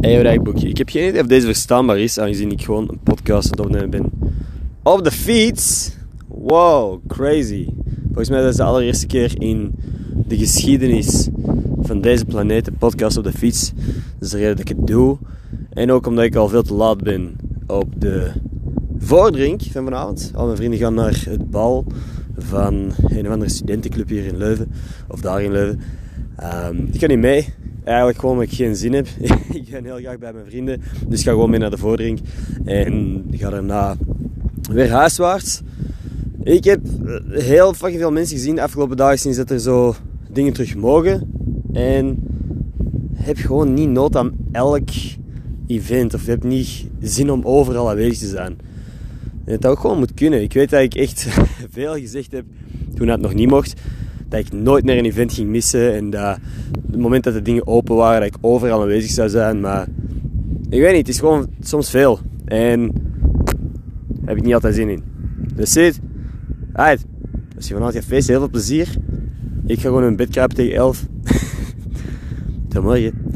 Hey, boekje. Ik heb geen idee of deze verstaanbaar is, aangezien ik gewoon een podcast aan het opnemen ben. Op de fiets! Wow, crazy. Volgens mij is het de allereerste keer in de geschiedenis van deze planeet een podcast op de fiets. Dat is de reden dat ik het doe. En ook omdat ik al veel te laat ben op de voordrink van vanavond. Al mijn vrienden gaan naar het bal van een of andere studentenclub hier in Leuven. Of daar in Leuven. Ehm, ik ga niet mee. Eigenlijk gewoon omdat ik geen zin heb. ik ben heel graag bij mijn vrienden. Dus ga gewoon mee naar de voordrink. En ga daarna weer huiswaarts. Ik heb heel fucking veel mensen gezien de afgelopen dagen sinds dat er zo dingen terug mogen. En heb gewoon niet nood aan elk event. Of heb niet zin om overal aanwezig te zijn. En het ook gewoon moet kunnen. Ik weet dat ik echt veel gezegd heb toen het nog niet mocht. Dat ik nooit meer een event ging missen. En dat het moment dat de dingen open waren, dat ik overal aanwezig zou zijn. Maar ik weet niet, het is gewoon soms veel. En heb ik niet altijd zin in. Dus zit. Uit. Als je vanuit je feest heel veel plezier. Ik ga gewoon in bed kruipen tegen 11. Tot morgen.